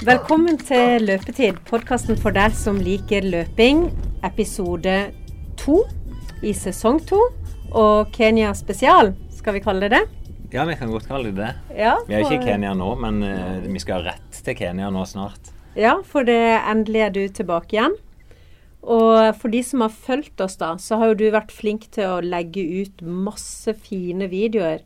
Velkommen til Løpetid, podkasten for deg som liker løping. Episode to i sesong to. Og Kenya spesial, skal vi kalle det det? Ja, vi kan godt kalle det det. Ja, Vi er ikke i Kenya nå, men uh, vi skal ha rett til Kenya nå snart. Ja, for det endelig er du tilbake igjen. Og for de som har fulgt oss, da, så har jo du vært flink til å legge ut masse fine videoer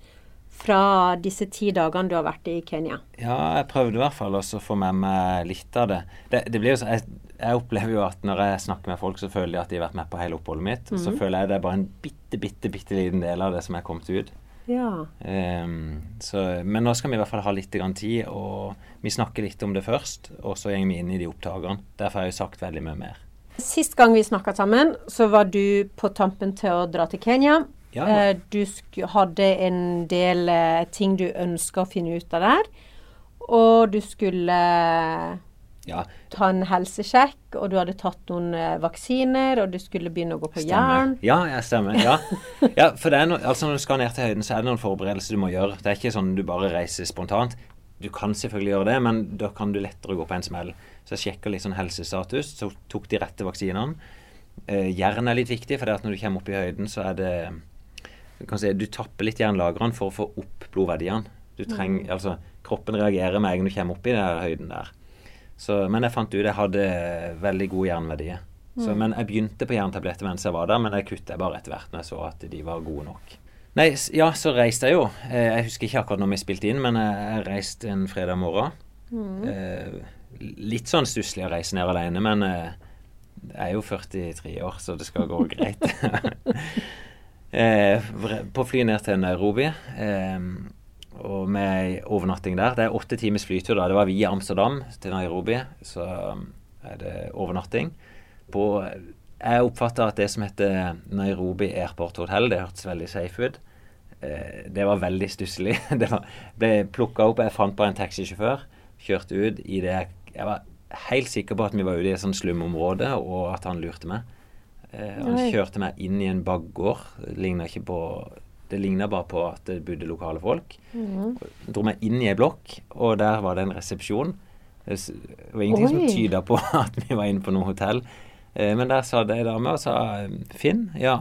fra disse ti dagene du har vært i Kenya. Ja, jeg prøvde i hvert fall å få med meg litt av det. Det, det jo så, jeg, jeg opplever jo at når jeg snakker med folk, så føler de at de har vært med på hele oppholdet mitt. Og så føler jeg det er bare en bitte, bitte, bitte liten del av det som er kommet ut. Ja. Um, så, men nå skal vi i hvert fall ha litt tid, og vi snakker litt om det først. Og så går vi inn i de opptakene. Derfor har jeg jo sagt veldig mye mer. Sist gang vi snakka sammen, så var du på tampen til å dra til Kenya. Ja. ja. Du hadde en del eh, ting du ønska å finne ut av der. Og du skulle eh, Ja, ta en helsesjekk, og du hadde tatt noen eh, vaksiner, og du skulle begynne å gå på Stemmer. jern. Ja, jeg stemmer. Ja. ja for det no, altså når du skal ned til høyden, så er det noen forberedelser du må gjøre. Det er ikke sånn du bare reiser spontant. Du kan selvfølgelig gjøre det, men da kan du lettere gå på en smell. Så jeg sjekka litt sånn helsestatus, så tok de rette vaksinene. Eh, jern er litt viktig, for når du kommer opp i høyden, så er det si, du tapper litt jernlagrene for å få opp blodverdiene. Du mm. altså Kroppen reagerer med en gang du kommer opp i den høyden der. Så, men jeg fant ut jeg hadde veldig gode jernverdier. Så, Men jeg begynte på jerntabletter mens jeg var der, men jeg kutta bare etter hvert når jeg så at de var gode nok. Nei, ja, så reiste jeg jo. Eh, Jeg husker ikke akkurat når vi spilte inn, men jeg, reiste en fredag morgen. Eh, litt sånn stusslig å reise ned alene, men eh, jeg er jo 43 år, så det skal gå greit. eh, på fly ned til Nairobi. Eh, og med overnatting der. Det er åtte times flytur. da. Det var via Amsterdam til Nairobi, så um, er det overnatting. På, jeg oppfatter at det som heter Nairobi Airport Hotel, det hørtes veldig safe ut. Eh, det var veldig stusslig. Det var, ble plukka opp, jeg fant bare en taxisjåfør, kjørte ut i det jeg var helt sikker på at vi var ute i et sånt slumområde, og at han lurte meg. Eh, han kjørte meg inn i en bakgård. Det ligna ikke på Det ligna bare på at det bodde lokale folk. Mm. Dro meg inn i ei blokk, og der var det en resepsjon. Det var ingenting Oi. som tyda på at vi var inne på noe hotell. Eh, men der sa det ei dame og sa Finn, ja,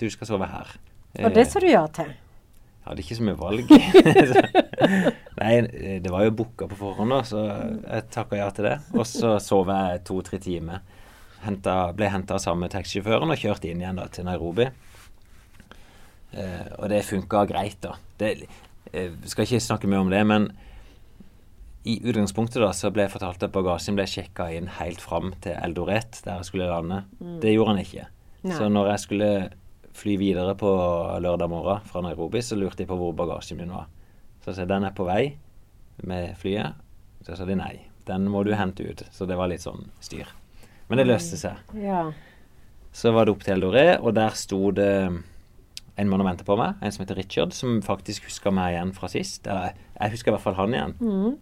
du skal sove her. Og det sa du ja til. Jeg hadde ikke så mye valg. Nei, eh, det var jo booka på forhånd, så jeg takka ja til det. Og så sov jeg to-tre timer. Henta, ble henta av samme taxisjåføren og kjørt inn igjen da, til Nairobi. Eh, og det funka greit, da. Det, eh, skal ikke snakke mye om det, men i utgangspunktet da, så ble jeg fortalt at bagasjen ble sjekka inn helt fram til Eldoret, der jeg skulle lande. Det gjorde han ikke. Nei. Så når jeg skulle fly videre på lørdag morgen fra Nairobi, så lurte jeg på hvor bagasjen min var. Så sa jeg den er på vei med flyet. Så sa de nei, den må du hente ut. Så det var litt sånn styr. Men det løste seg. Ja. Så var det opp til Eldoré, og der sto det en mann og ventet på meg, en som heter Richard, som faktisk huska meg igjen fra sist. Eller jeg husker i hvert fall han igjen. Mm.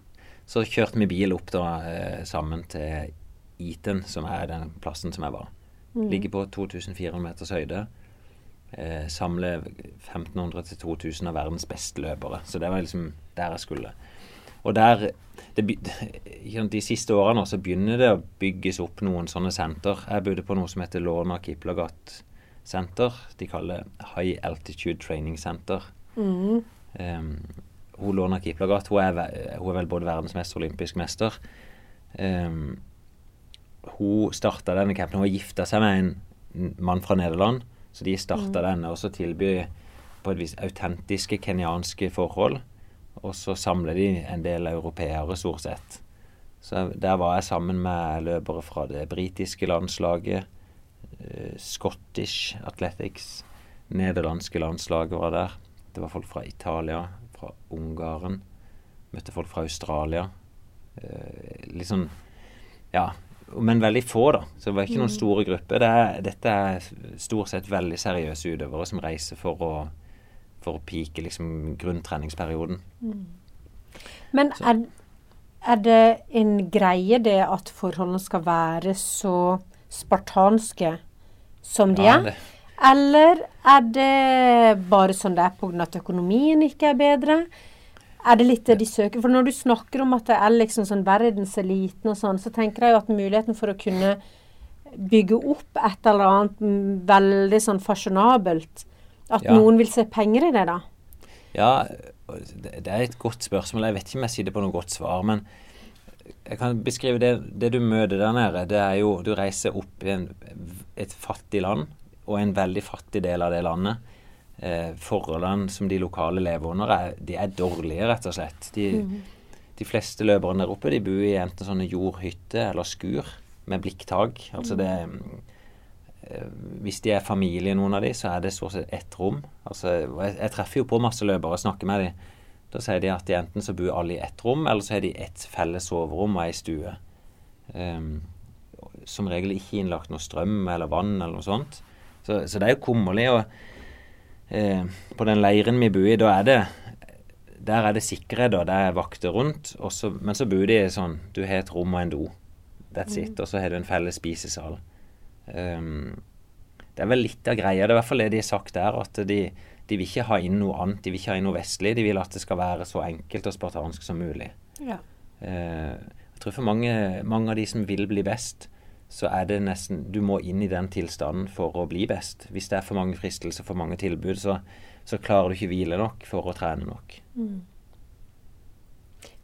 Så kjørte vi bil opp da eh, sammen til Eton, som er den plassen som jeg var. Ligger på 2400 meters høyde. Eh, samler 1500-2000 av verdens beste løpere. Så det var liksom der jeg skulle. Og der De siste årene så begynner det å bygges opp noen sånne senter. Jeg bodde på noe som heter Lorna Kiplagat Center. De kaller det High Altitude Training Center. Mm. Um, hun Lorna Kiplagat hun er, hun er vel både verdensmester og olympisk mester. Um, hun starta denne campen. Hun har gifta seg med en mann fra Nederland. Så de starta denne og så tilbyr på et vis autentiske kenyanske forhold. Og så samler de en del europeere, stort sett. Så der var jeg sammen med løpere fra det britiske landslaget, eh, Scottish Athletics, nederlandske landslaget var der. Det var folk fra Italia, fra Ungarn. Møtte folk fra Australia. Eh, litt sånn Ja, men veldig få, da. Så det var ikke noen store grupper. Det er, dette er stort sett veldig seriøse utøvere som reiser for å, for å pike liksom grunntreningsperioden. Men er, er det en greie det at forholdene skal være så spartanske som de Ja, er? det- Eller er det bare sånn det er pga. at økonomien ikke er bedre? Er det litt det de søker? For når du snakker om at det er liksom sånn verdenseliten og sånn, så tenker jeg jo at muligheten for å kunne bygge opp et eller annet mm, veldig sånn fasjonabelt At Ja. noen vil se penger i det, da. Ja, det er et godt spørsmål. Jeg vet ikke om jeg sitter på noe godt svar, men jeg kan beskrive det, det du møter der nede. Det er jo Du reiser opp i en, et fattig land, og en veldig fattig del av det landet. Eh, forholdene som de lokale lever under, er, de er dårlige, rett og slett. De, de fleste løperne der oppe de bor i enten sånne jordhytter eller skur med blikktak. Altså det Hvis de er familie, noen av de, så er det stort sett ett rom. Altså, jeg, jeg treffer jo på masse løpere og snakker med de. Da sier de at de enten så bor alle i ett rom, eller så har de ett felles soverom og ei stue. Um, som regel ikke innlagt noe strøm eller vann eller noe sånt. Så, så det er jo kummerlig. Og eh, på den leiren vi bor i, da er det der er det sikkerhet, og det er vakter rundt. Også, men så bor de sånn Du har et rom og en do. That's it. Og så har du en felles spisesal. Ehm, det er vel litt av greia. Det er i hvert fall det de har sagt der. At de, de vil ikke ha inn noe annet. De vil ikke ha inn noe vestlig. De vil at det skal være så enkelt og spartansk som mulig. Ja. Eh, jeg tror for mange, mange av de som vil bli best, så er det nesten Du må inn i den tilstanden for å bli best. Hvis det er for mange fristelser, for mange tilbud, så, så klarer du ikke hvile nok for å trene nok.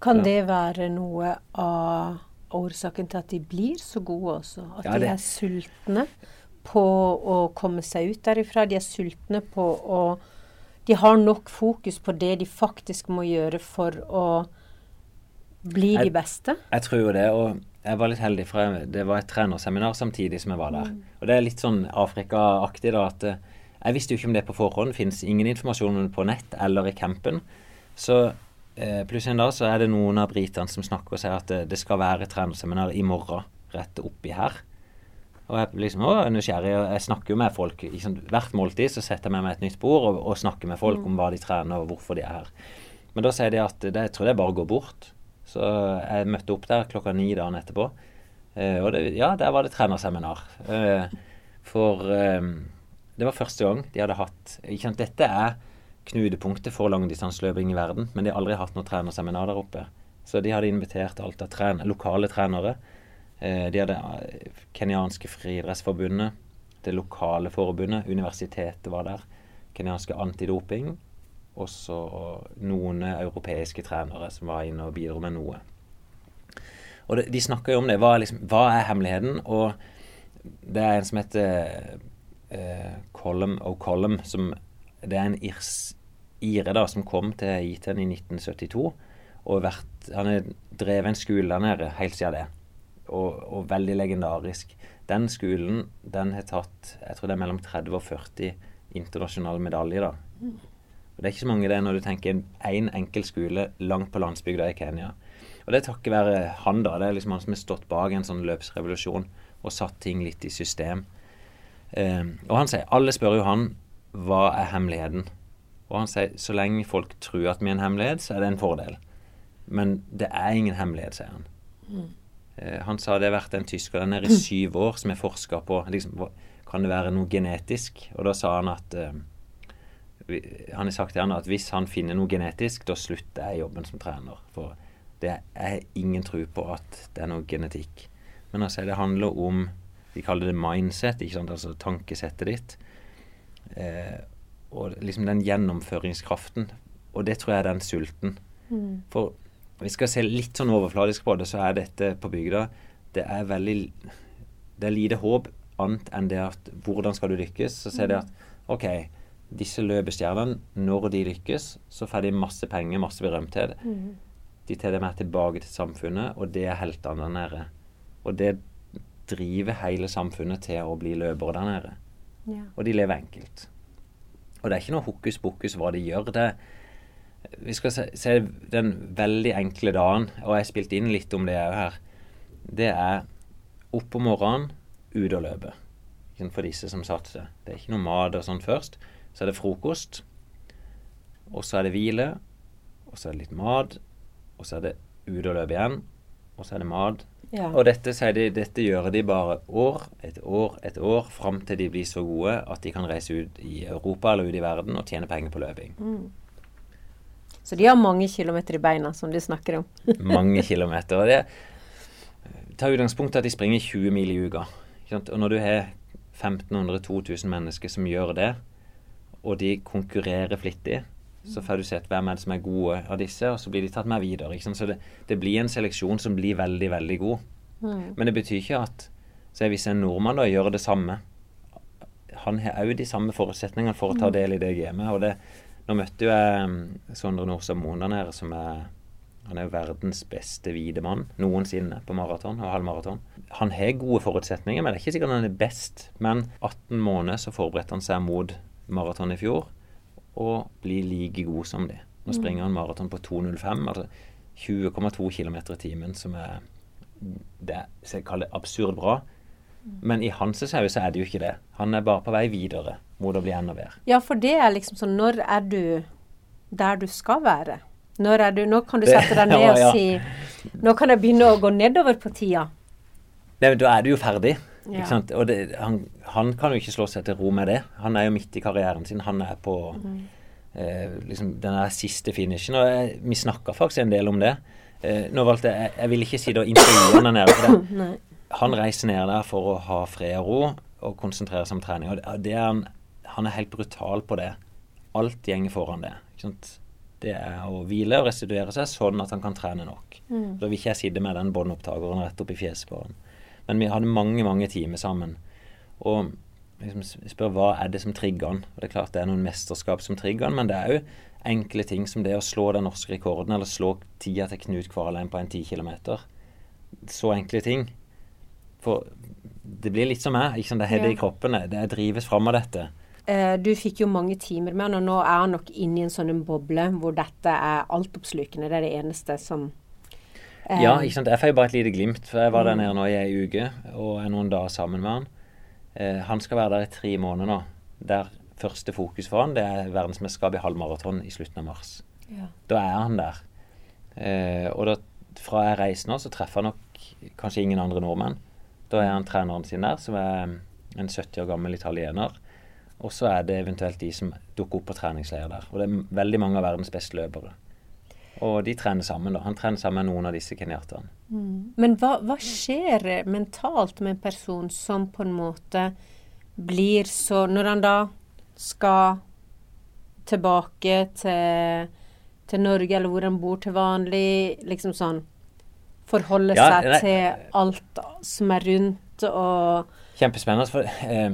Kan det være noe av årsaken til at de blir så gode også? At Ja, de er sultne på å komme seg ut derifra. De er sultne på å De har nok fokus på det de faktisk må gjøre for å bli Jeg- de beste. Jeg tror jo det, og jeg var litt heldig, for det var et trenerseminar samtidig som jeg var der. Og det er litt sånn Afrika-aktig, da, at eh, jeg visste jo ikke om det på forhånd. Finnes ingen informasjon på nett eller i campen. Så eh, plutselig en dag så er det noen av britene som snakker og sier at det, det skal være trenerseminar i morgen, rett oppi her. Og jeg liksom å, nysgjerrig, og jeg snakker jo med folk. Liksom. Hvert måltid så setter jeg meg med et nytt bord og, og snakker med folk om hva de trener og hvorfor de er her. Men da sier de at det, jeg tror det bare går bort. Så jeg møtte opp der klokka ni dagen etterpå. Eh, og det, ja, der var det trenerseminar. Eh, for eh, det var første gang de hadde hatt ikke sant, Dette er knutepunktet for langdistanseløping i verden, men de har aldri hatt noe trenerseminar der oppe. Så de hadde invitert alt av tren lokale trenere. Eh, de hadde eh, kenyanske friidrettsforbundet, det lokale forbundet, universitetet var der. Kenyanske antidoping. Og så noen europeiske trenere som var inne og bidro med noe. Og de snakker jo om det. Hva er, liksom, hva er hemmeligheten? Og det er en som heter eh, Colum O'Collum, som Det er en irs, ire da, som kom til ITN i 1972. Og vært, han har drevet en skole der nede helt siden det. Og, og veldig legendarisk. Den skolen den har tatt jeg tror det er mellom 30 og 40 internasjonale medaljer. da. Og Det er ikke så mange det når du tenker en en enkel skole langt på landsbygda i Kenya. Og det er takket være han, da. Det er liksom han som har stått bak en sånn løpsrevolusjon og satt ting litt i system. Um, og han sier Alle spør jo han hva er hemmeligheten. Og han sier så lenge folk tror at vi er en hemmelighet, så er det en fordel. Men det er ingen hemmelighet, sier han. Eh, han sa det har vært en tysker den er i syv år som har forska på liksom, Kan det være noe genetisk? Og da sa han at eh, vi- Han har sagt til han at hvis han finner noe genetisk, da slutter jeg jobben som trener. For det er ingen tro på at det er noe genetikk. Men altså, det handler om De kaller det mindset, ikke sant? altså tankesettet ditt. Eh, og liksom den gjennomføringskraften. Og det tror jeg er den sulten. For vi skal se litt sånn overfladisk på det, så er dette på bygda Det er veldig Det er lite håp annet enn det at hvordan skal du lykkes? Så ser de at OK, disse løpestjernene, når de lykkes, så får de masse penger, masse berømthet. De tar det med tilbake til samfunnet, og det er heltene der nede. Og det driver hele samfunnet til å bli løpere der nede. Ja. Og de lever enkelt. Og det er ikke noe hokus pokus hva de gjør. Det, vi skal se, se den veldig enkle dagen, og jeg spilte inn litt om det òg her. Det er opp om morgenen, ut og løpe. For disse som satser. Det er ikke noe mat og sånn først. Så er det frokost. Og så er det hvile. Og så er det litt mat. Og så er det ut og løpe igjen. Og så er det mat. Ja. Og dette, de, dette gjør de bare år et år et år fram til de blir så gode at de kan reise ut i Europa eller ut i verden og tjene penger på løping. Så de har mange kilometer i beina, som de snakker om. mange kilometer. Og det tar utgangspunkt i at de springer 20 mil i uka. Og når du har 1500-2000 mennesker som gjør det, og de konkurrerer flittig, så får du sett hvem er det som er gode av disse, og så blir de tatt med videre. Så det, det, blir en seleksjon som blir veldig, veldig god. Mm. Men det betyr ikke at så hvis en nordmann da gjør det samme Han har òg de samme forutsetningene for å ta mm. del i det gamet. og det nå møtte jo jeg mm, Sondre Nordstad Monan her, som er han er verdens beste hvite mann noensinne på maraton og halvmaraton. Han har gode forutsetninger, men det er ikke sikkert han er best. Men 18 måneder så forberedte han seg mot maraton i fjor, og bli like god som de. Nå mm. springer han maraton på 2.05, altså 20,2 km i timen, som er det jeg kaller absurd bra. Mm. Men i hans øyne så er det jo ikke det. Han er bare på vei videre mot å bli enda bedre. Ja, for det er liksom sånn Når er du der du skal være? Når er du Nå kan du sette deg ned og si Nå kan jeg begynne å gå nedover på tida. Nei, men da er du jo ferdig. Ja. Og det, han, han, kan jo ikke slå seg til ro med det. Han er jo midt i karrieren sin. Han er på mm. eh, liksom den siste finishen. Og jeg, vi snakka faktisk en del om det. Eh, nå valgte jeg Jeg vil ikke si det og intervjue han der nede. For. Han reiser ned der for å ha fred og ro og konsentrere seg om trening. Og det, det er han han er helt brutal på det. Alt gjenger foran det. Det er å hvile og restituere seg sånn at han kan trene nok. Mm. Da vil ikke jeg sitte med den båndopptakeren rett opp i fjeset på han. Men vi hadde mange, mange timer sammen. Og liksom spør hva er det som trigger han. Og Det er klart det er noen mesterskap som trigger han, men det er jo enkle ting som det å slå den norske rekorden, eller slå tida til Knut Kvaralein på en 10 km. Så enkle ting. For det blir litt som meg. Ikke sant? Det er det i kroppen. Det drives fram av dette. Eh, du fikk jo mange timer med han, og nå er han nok inne i en sånn boble hvor dette er altoppslukende. Det er det eneste som Ja, ikke sant. Jeg får jo bare et lite glimt. For jeg var der mm. nede nå i ei uke og er noen dager sammen med han. Eh, han skal være der i tre måneder nå. Der første fokus for han det er verdensmesterskapet i halvmaraton i slutten av mars. Ja. Da er han der. Eh, og da, fra jeg reiser nå, så treffer han nok kanskje ingen andre nordmenn. Da er han treneren sin der, som er en 70 år gammel italiener og så er det eventuelt de som dukker opp på treningsleir der. Og det er veldig mange av verdens beste løpere. Og de trener sammen, da. Han trener sammen med noen av disse kenyatterne. Mm. Men hva, hva, skjer mentalt med en person som på en måte blir så Når han da skal tilbake til, til Norge, eller hvor han bor til vanlig, liksom sånn Forholde ja, seg nei, til alt som er rundt og Kjempespennende. for eh,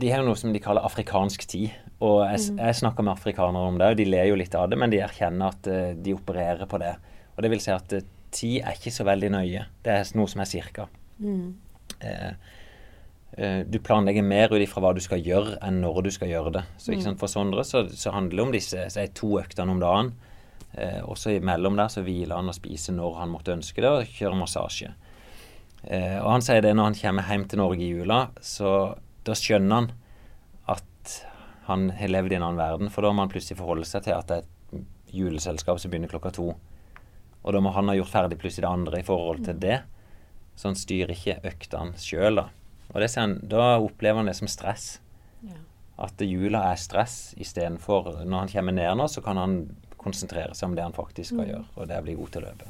De har jo noe som de kaller afrikansk tid. Og jeg, mm. jeg snakker med afrikanere om det, og de ler jo litt av det, men de erkjenner at uh, de opererer på det. Og det vil si at uh, tid er ikke så veldig nøye. Det er noe som er cirka. Mm. Uh, du planlegger mer ut ifra hva du skal gjøre, enn når du skal gjøre det. Så sant, For Sondre så, så, handler det om disse så to øktene om dagen. og også imellom der så hviler han og spiser når han måtte ønske det, og kjører massasje. Eh, og han sier det når han kommer hjem til Norge i jula, så da skjønner han at han har levd i en annen verden. For da må han plutselig forholde seg til at det er et juleselskap som begynner klokka to. Og da må han ha gjort ferdig plutselig det andre i forhold til det. Så han styrer ikke øktene sjøl, da. Og det han, da opplever han det som stress. Ja. At jula er stress istedenfor Når han kommer ned nå, så kan han konsentrere seg om det han faktisk skal mm. gjøre, og det er å bli god til å løpe.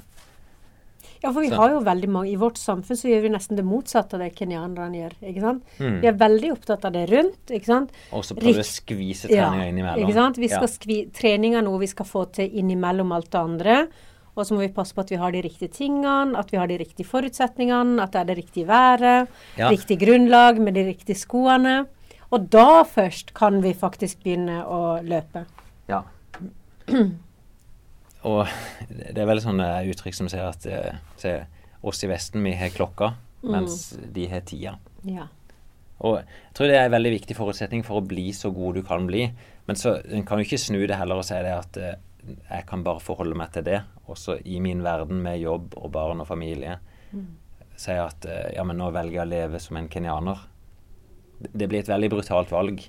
Ja, for vi har jo veldig mange I vårt samfunn så gjør vi nesten det motsatte av det kenyanerne gjør. ikke sant? Mm. Vi er veldig opptatt av det rundt. ikke sant? Og så prøver vi å skvise treninga ja, innimellom. ikke sant? Vi skal ja. skvi, trening er noe vi skal få til innimellom alt det andre. Og så må vi passe på at vi har de riktige tingene, at vi har de riktige forutsetningene, at det er det riktige været, ja. riktig grunnlag med de riktige skoene. Og da først kan vi faktisk begynne å løpe. Ja. Og det er veldig sånne uttrykk som sier at se, oss i Vesten, vi har klokka, mm. mens de har tida. Ja. Og jeg tror det er en veldig viktig forutsetning for å bli så god du kan bli. Men så en kan jo ikke snu det heller og si det at uh, jeg kan bare forholde meg til det. Også i min verden med jobb og barn og familie. Mm. Si at uh, ja, men nå velger jeg å leve som en kenyaner. Det blir et veldig brutalt valg.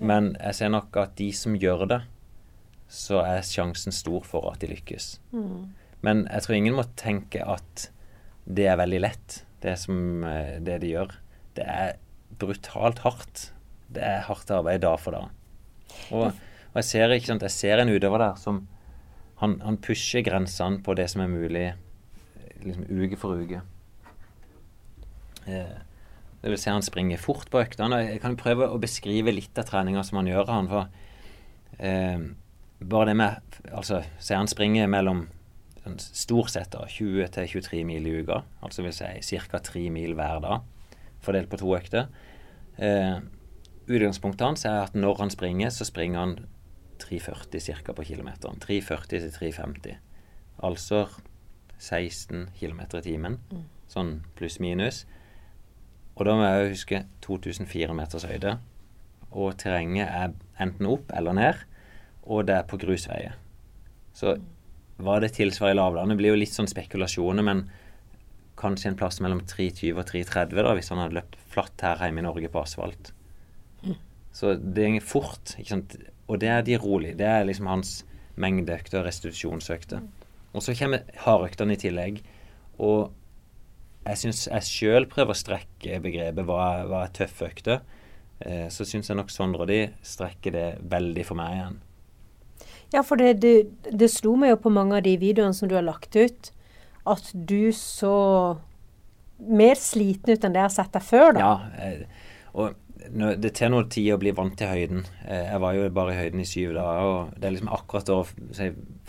Men jeg ser nok at de som gjør det, så er sjansen stor for at de lykkes. Mm. Men jeg tror ingen må tenke at det er veldig lett, det som eh, det de gjør. Det er brutalt hardt. Det er hardt arbeid dag for dag. Og, og jeg, ser, sant, jeg, ser, en utøver der som han, han pusher grensene på det som er mulig liksom uke for uke. Eh, det vil si han springer fort på øktene. Jeg kan prøve å beskrive litt av treninga som han gjør. Han for eh, Bare det med Altså, se han springer mellom sånn, stort sett da, 20 23 mil i uka. Altså vil si ca. 3 mil hver dag, fordelt på to økter. Eh, utgangspunktet hans er at når han springer, så springer han 3,40 ca. på kilometeren. 3,40 til 3,50. Altså 16 km i timen. Mm. Sånn pluss-minus. Og da må jeg huske 2004 meters høyde. Og terrenget er enten opp eller ned, og det er på grusveier. Så hva det tilsvarer i lavlandet, blir jo litt sånn spekulasjoner, men kanskje en plass mellom 3,20 og 3,30 da, hvis han hadde løpt flatt her hjemme i Norge på asfalt. Mm. Så det går fort. ikke sant? Og det er de rolig. Det er liksom hans mengdeøkter, restitusjonsøkter. restitusjonsøkte. Og så kommer hardøktene i tillegg. Og jeg syns jeg sjøl prøver å strekke begrepet hva, hva er tøffe økter. Eh, så syns jeg nok Sondre og de strekker det veldig for meg igjen. Ja, for det, det, det, slo meg jo på mange av de videoene som du har lagt ut, at du så mer sliten ut enn det jeg har sett deg før, da. Ja, eh, og det tar noe tid å bli vant til høyden. Eh, jeg var jo bare i høyden i syv dager, og det er liksom akkurat da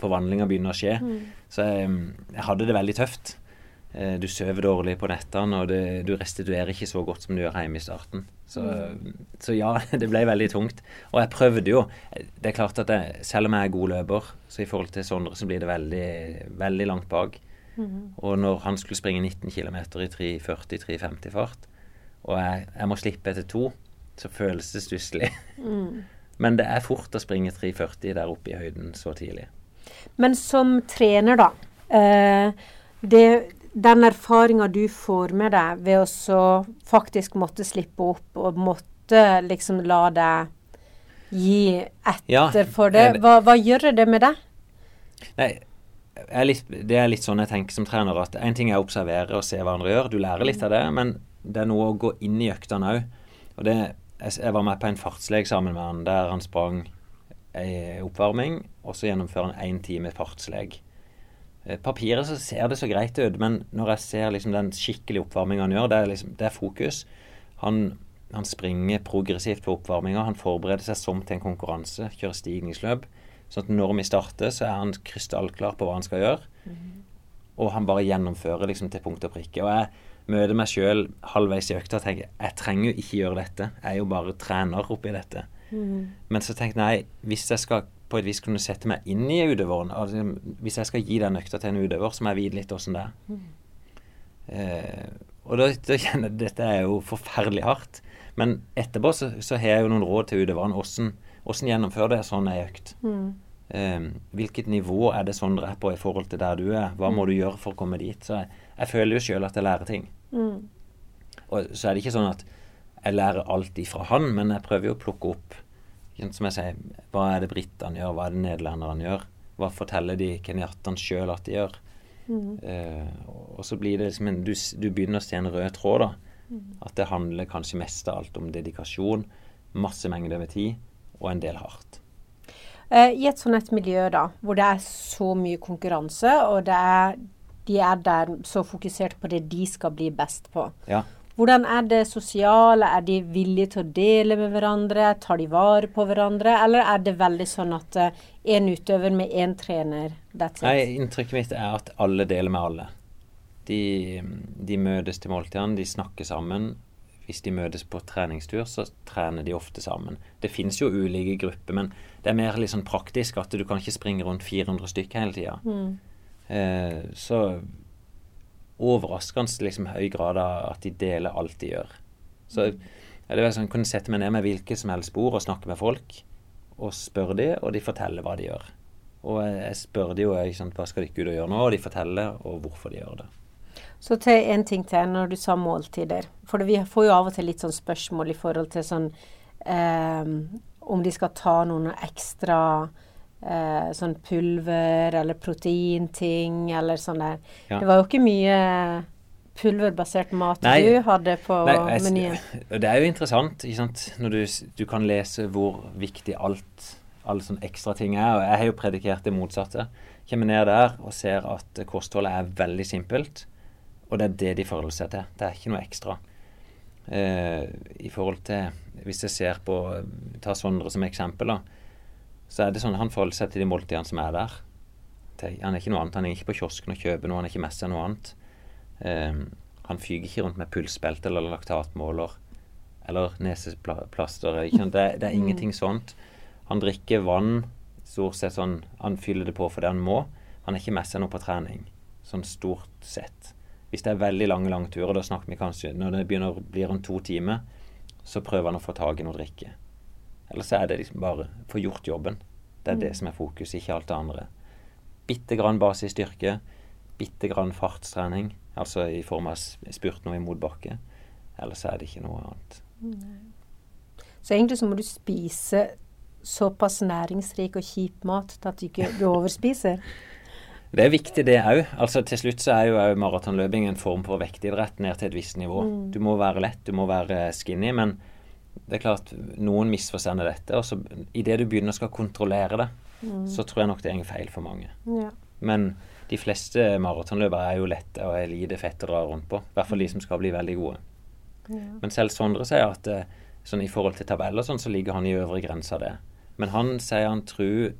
forvandlinga begynner å skje. Mm. Så jeg, jeg, hadde det veldig tøft. Eh, du sover dårlig på nettene, og det, du restituerer ikke så godt som du gjør hjemme i starten. Så, mm. så, ja, det ble veldig tungt. Og jeg prøvde jo. Det er klart at jeg, selv om jeg er god løper, så i forhold til Sondre så blir det veldig, veldig langt bak. Mm. Og når han skulle springe 19 km i 3.40-3.50 fart, og jeg, jeg, må slippe etter to, så føles det stusslig. Mm. Men det er fort å springe 3.40 der oppe i høyden så tidlig. Men som trener, da. Eh, det, den erfaringa du får med deg ved å faktisk måtte slippe opp og måtte liksom la deg gi etter for det, hva, hva, gjør det med deg? Nei, er litt, det er litt sånn jeg tenker som trener at en ting er å observere og se hva andre gjør, du lærer litt av det, men det er noe å gå inn i øktene òg. Og det, jeg var med på en fartslek sammen med han der han sprang ei oppvarming, og så gjennomfører han én time fartslek. Eh, papiret så ser det så greit ut, men når jeg ser liksom den skikkelige oppvarminga han gjør, det er, liksom, det er fokus. Han, han, springer progressivt på oppvarminga. Han forbereder seg som til en konkurranse, kjører stigningsløp. Sånn at når vi starter, så er han krystallklar på hva han skal gjøre. Mm. Og han bare gjennomfører liksom til punkt og prikke. Og jeg møter meg sjøl halvveis i økta og tenker jeg trenger jo ikke gjøre dette. Jeg er jo bare trener oppi dette. Mm. Men så tenkte jeg hvis jeg skal på et vis kunne sette meg inn i utøveren. Altså, hvis jeg skal gi den økta til en utøver, så må jeg vite litt åssen det er. Mm. Eh, og da, da, kjenner jeg at dette er jo forferdelig hardt. Men etterpå så, så har jeg jo noen råd til utøveren. Åssen gjennomfører det sånn ei økt? Mm. Eh, hvilket nivå er det sånn er på i forhold til der du er? Hva må du gjøre for å komme dit? Så jeg, jeg føler jo sjøl at jeg lærer ting. Mm. Og så er det ikke sånn at jeg lærer alt ifra han, men jeg prøver jo å plukke opp som jeg sier, hva er det britene gjør, hva er det nederlenderne gjør? Hva forteller de kenyattene sjøl at de gjør? Mm. Uh, og så blir det liksom en, du, du, begynner å se en rød tråd, da. Mm. At det handler kanskje mest av alt om dedikasjon, masse mengder over tid, og en del hardt. Uh, I et sånt et miljø da, hvor det er så mye konkurranse, og er, de er der så fokusert på det de skal bli best på. Ja. Hvordan er det sosiale? Er de villige til å dele med hverandre? Tar de vare på hverandre? Eller er det veldig sånn at én uh, utøver med én trener, that's? Nei, inntrykket mitt er at alle deler med alle. De, de møtes til måltidene, de snakker sammen. Hvis de møtes på treningstur, så trener de ofte sammen. Det finnes jo ulike grupper, men det er mer sånn praktisk at du kan ikke springe rundt 400 stykker hele tida. Mm. Eh, så overraskende liksom, høy grad av at de deler alt de gjør. Så ja, det var sånn, kunne sette meg ned med hvilke som helst bord og snakke med folk. Og spørre de, og de forteller hva de gjør. Og jeg spør de jo sant, hva skal de ikke ut og gjøre nå, og de forteller og hvorfor de gjør det. Så til en ting til når du sa måltider. For vi får jo av og til litt sånn spørsmål i forhold til sånn eh, Om de skal ta noen ekstra eh, sånn pulver eller proteinting eller sånn der. Ja. Det var jo ikke mye pulverbasert mat nei, du hadde på nei, menyen. Det er jo interessant når du, du, kan lese hvor viktig alt alle sånne ekstra ting er. Og jeg har jo predikert det motsatte. Kommer ned der og ser at kostholdet er veldig simpelt, og det er det de forholder seg til. Det er ikke noe ekstra. Eh, I forhold til Hvis jeg ser på Ta Sondre som eksempel, da. Så er det sånn han forholder seg til de måltidene som er der. Han er ikke noe annet. Han er ikke på kiosken og kjøper noe, han er ikke med seg noe annet. Um, han fyker ikke rundt med pulsbelte eller laktatmåler eller neseplaster. Det, det, er ingenting sånt. Han drikker vann stort sett sånn Han fyller det på fordi han må. Han er ikke med seg noe på trening, sånn stort sett. Hvis det er veldig lange langturer, da snakker vi kanskje Når det begynner å bli rundt to timer, så prøver han å få tak i noe drikke. Eller så er det liksom bare få gjort jobben. Det er mm. det som er fokus, ikke alt det andre. Bitte grann basisstyrke, bitte grann fartstrening, altså i form av spurt noe i motbakke. Eller så er det ikke noe annet. Så egentlig så må du spise såpass næringsrik og kjip mat til at du ikke du overspiser? Det er viktig, det òg. Altså, til slutt så er jo maratonløping en form for vektidrett ned til et visst nivå. Mm. Du må være lett, du må være skinny, men det er klart noen misforstår dette. Og så idet du begynner å skal kontrollere det, mm. så tror jeg nok det er feil for mange. Ja. Men de fleste maratonløpere er jo lette og er lite fett å dra rundt på. I hvert fall de som skal bli veldig gode. Ja. Men selv Sondre sier at eh, sånn i forhold til tabeller sånn, så ligger han i øvre grense av det. Men han sier han tror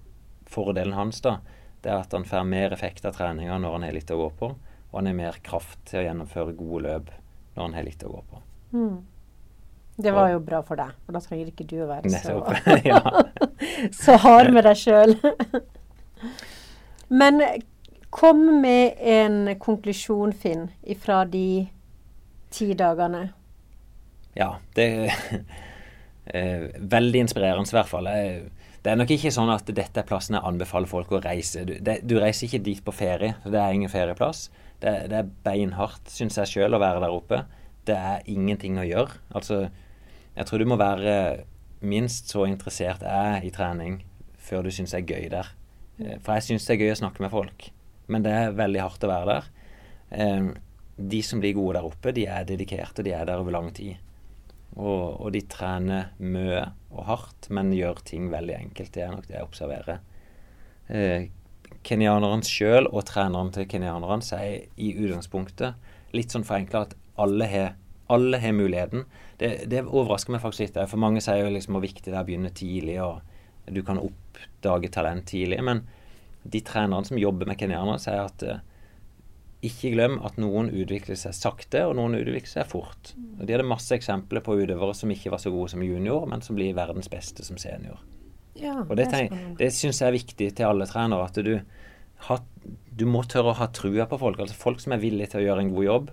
fordelen hans da, det er at han får mer effekt av treninga når han har litt å gå på, og han har mer kraft til å gjennomføre gode løp når han har litt å gå på. Mm. Det var jo bra for deg, for da trenger ikke du å være så, så hard med deg sjøl. Men kom med en konklusjon, Finn, ifra de ti dagene. Ja, det er veldig inspirerende i hvert fall. det er nok ikke sånn at dette er plassen jeg anbefaler folk å reise. Du, det, du reiser ikke dit på ferie, det er ingen ferieplass. Det, det er beinhardt, syns jeg sjøl, å være der oppe. Det er ingenting å gjøre. Altså, jeg tror du må være minst så interessert jeg i trening før du syns det er gøy der. Eh, for jeg syns det er gøy å snakke med folk, men det er veldig hardt å være der. Eh, de som blir gode der oppe, de er dedikerte, de er der over lang tid. Og, og, de trener mye og hardt, men gjør ting veldig enkelt. Det er nok det jeg observerer. Kenyaneren kenyanerne sjøl og treneren til kenyanerne sier i utgangspunktet, litt sånn forenkla, at alle har, alle har muligheten. Det, det, overrasker meg faktisk litt. For mange sier jo liksom hvor viktig det er å begynne tidlig, og du kan oppdage talent tidlig. Men de trenerne som jobber med kenyanere, sier at eh, ikke glem at noen utvikler seg sakte, og noen utvikler seg fort. Og De hadde masse eksempler på utøvere som ikke var så gode som junior, men som blir verdens beste som senior. Ja, og Det, tenk, det syns jeg er viktig til alle trenere. At du, har, du må tørre å ha trua på folk. Altså Folk som er villige til å gjøre en god jobb,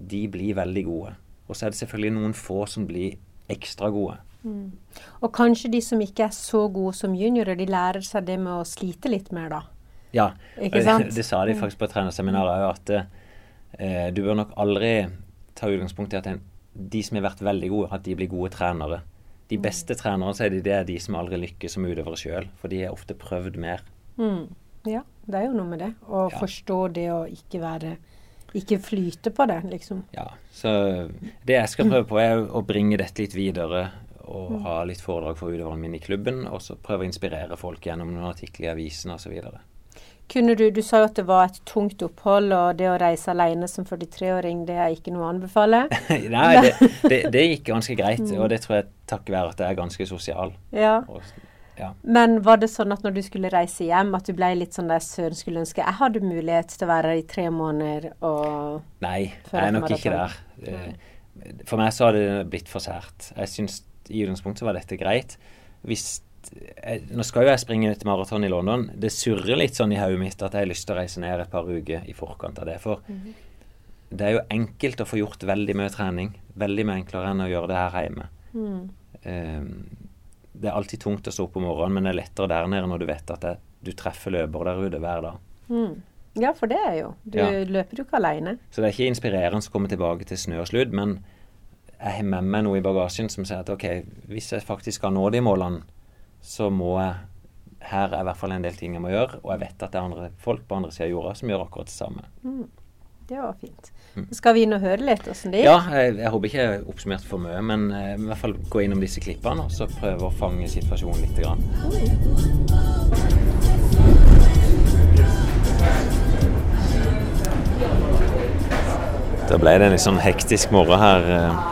de blir veldig gode. Og så er det selvfølgelig noen få som blir ekstra gode. Mm. Og kanskje de som ikke er så gode som juniorer, de lærer seg det med å slite litt mer, da. Ja, det sa de faktisk på trenerseminaret òg, at eh, du bør nok aldri ta utgangspunkt i at en, de som har vært veldig gode, at de blir gode trenere. De mm. beste trenerne sier de, det er de som aldri lykkes som utøvere sjøl, for de har ofte prøvd mer. Mm. Ja, det er jo noe med det. Å ja. forstå det å ikke være ikke flyte på det, liksom. Ja. Så det jeg skal prøve på, er å bringe dette litt videre og mm. ha litt foredrag for utøverne mine i klubben. Og så prøve å inspirere folk gjennom noen artikler i avisene osv. Kunne du, du sa jo at det var et tungt opphold, og det å reise alene som 43-åring, det er ikke noe å anbefale? Nei, det, det, det, gikk ganske greit, og det tror jeg takket være at jeg er ganske sosial. Ja. Og, ja. Men var det sånn at når du skulle reise hjem, at du ble litt sånn der søren skulle ønske jeg hadde mulighet til å være her i tre måneder og Nei, jeg er nok ikke der. For meg så har det blitt for sært. Jeg syns i utgangspunktet var dette greit. Hvis nå skal jo jeg springe et maraton i London. Det surrer litt sånn i hodet mitt at jeg har lyst til å reise ned et par uker i forkant av det. For mm -hmm. det er jo enkelt å få gjort veldig mye trening. Veldig mye enklere enn å gjøre det her hjemme. Mm. Um, det er alltid tungt å stå opp om morgenen, men det er lettere der nede når du vet at det, du treffer løpere der ute hver dag. Mm. Ja, for det er jo. Du ja. løper jo ikke alene. Så det er ikke inspirerende å komme tilbake til snø og sludd, men jeg har med meg noe i bagasjen som sier at ok, hvis jeg faktisk skal nå de målene så må jeg Her er i hvert fall en del ting jeg må gjøre, og jeg vet at det er andre folk på andre sida av jorda som gjør akkurat det samme. Mm. Det var fint. Skal vi inn og høre litt åssen det gikk? Ja, jeg, jeg håper ikke jeg oppsummerte for mye, men eh, i hvert fall gå innom disse klippene og så prøve å fange situasjonen litt. Grann. Da ble det en litt sånn hektisk morgen her. eh.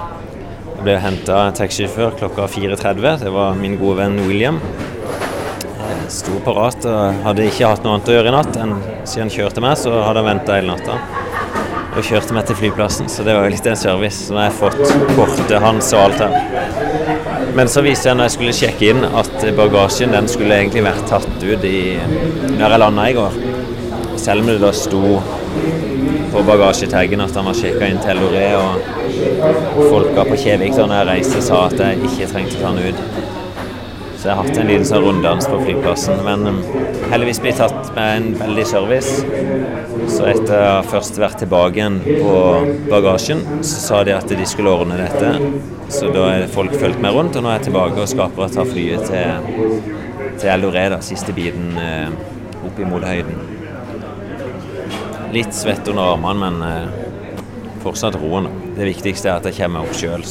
Jeg ble henta taxisjåfør klokka 4.30. Det var min gode venn William. Jeg sto parat og hadde ikke hatt noe annet å gjøre i natt enn siden han kjørte meg, så hadde han venta hele natta. Og kjørte meg til flyplassen, så det var jo litt en service. Så nå har jeg fått kortet hans og alt her. Men så viste jeg når jeg skulle sjekke inn at bagasjen den skulle egentlig vært tatt ut i, når jeg landa i går. Selv om det da sto på bagasjetaggen at han var sjekka inn til Loré, og folka på Kjevik da jeg reiste sa at jeg ikke trengte å ta den ut. Så jeg har hatt en liten sånn runddans på flyplassen, men heldigvis blitt tatt med en veldig service. Så etter å ha først vært tilbake igjen på bagasjen, så sa de at de skulle ordne dette. Så da er folk fulgt meg rundt, og nå er jeg tilbake og skaper å ta flyet til, til Eloré, siste biten eh, opp i Molehøyden. Litt svett under armene, men eh, fortsatt roen. Det viktigste er at jeg kommer opp sjøl.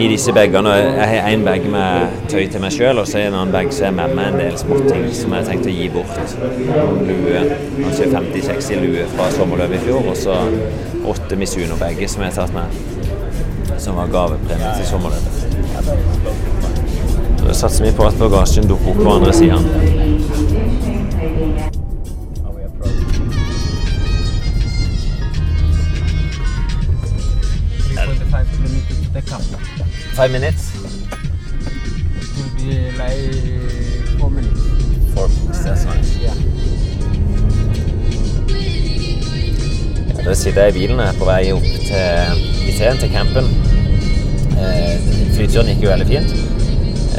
I disse bagene Jeg har én bag med tøy til meg sjøl, og så en annen bag som er med meg en del småting som jeg har tenkt å gi bort. Lue, kanskje 50-60 lue fra sommerløpet i fjor, og så åtte Misuno-bager som jeg har tatt med. Som var gavepremie til sommerløpet. Så satser vi på at bagasjen dukker opp på andre sida. The camp. Five minutes? It will be like four minutes. Four minutes, that's nice. Yeah. Ja, Da sitter jeg i bilen på vei opp til Iteen, til campen. Eh, flyturen gikk jo veldig fint.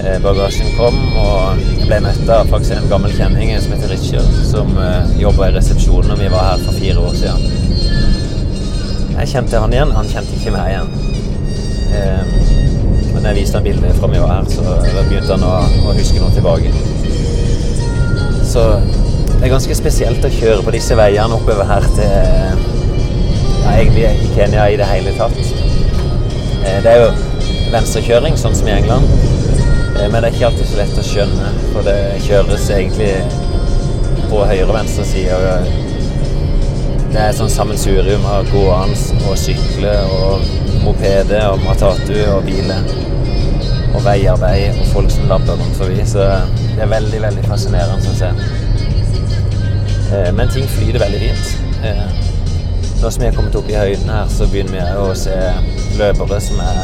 Eh, bagasjen kom, og jeg ble møtt av faktisk en gammel kjenning som heter Richard, som eh, jobba i resepsjonen da vi var her for fire år siden. Jeg kjente han igjen, han kjente ikke meg igjen. Men når jeg viste han bildet fra meg og her, så begynte han å, å huske noe tilbake. Så det er ganske spesielt å kjøre på disse veiene oppover her til ja, egentlig i Kenya i det hele tatt. Eh, Det er jo venstrekjøring, sånn som i England. Eh, Men det er ikke alltid så lett å skjønne, for det kjøres egentlig på høyre og venstre side. og Det er sånn sammensurium av gående og sykle og mopede og matatu og biler. Og veiarbeid og folk som labber rundt forbi. Så det er veldig, veldig fascinerende å se. Eh, Men ting flyter veldig fint. Eh, Nå som vi er kommet opp i høyden her, så begynner vi å se løpere som er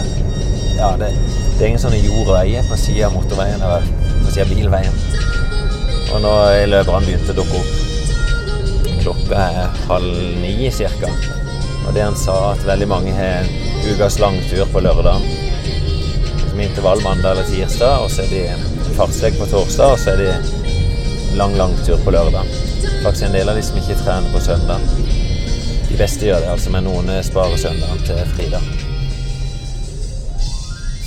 Ja, det, det er ingen sånne jord og veier på sida av motorveien eller på sida av bilveien. Og nå er løperne begynt å dukke opp. Klokka er halv ni cirka. Og det han sa, at veldig mange har ukas langtur på lørdag. Som intervall mandag eller tirsdag, og så er de fartslegg på torsdag, og så er de lang langtur på lørdag. Faktisk en del av de som ikke trener på søndag. De beste gjør det, altså, men noen sparer søndagen til fridag.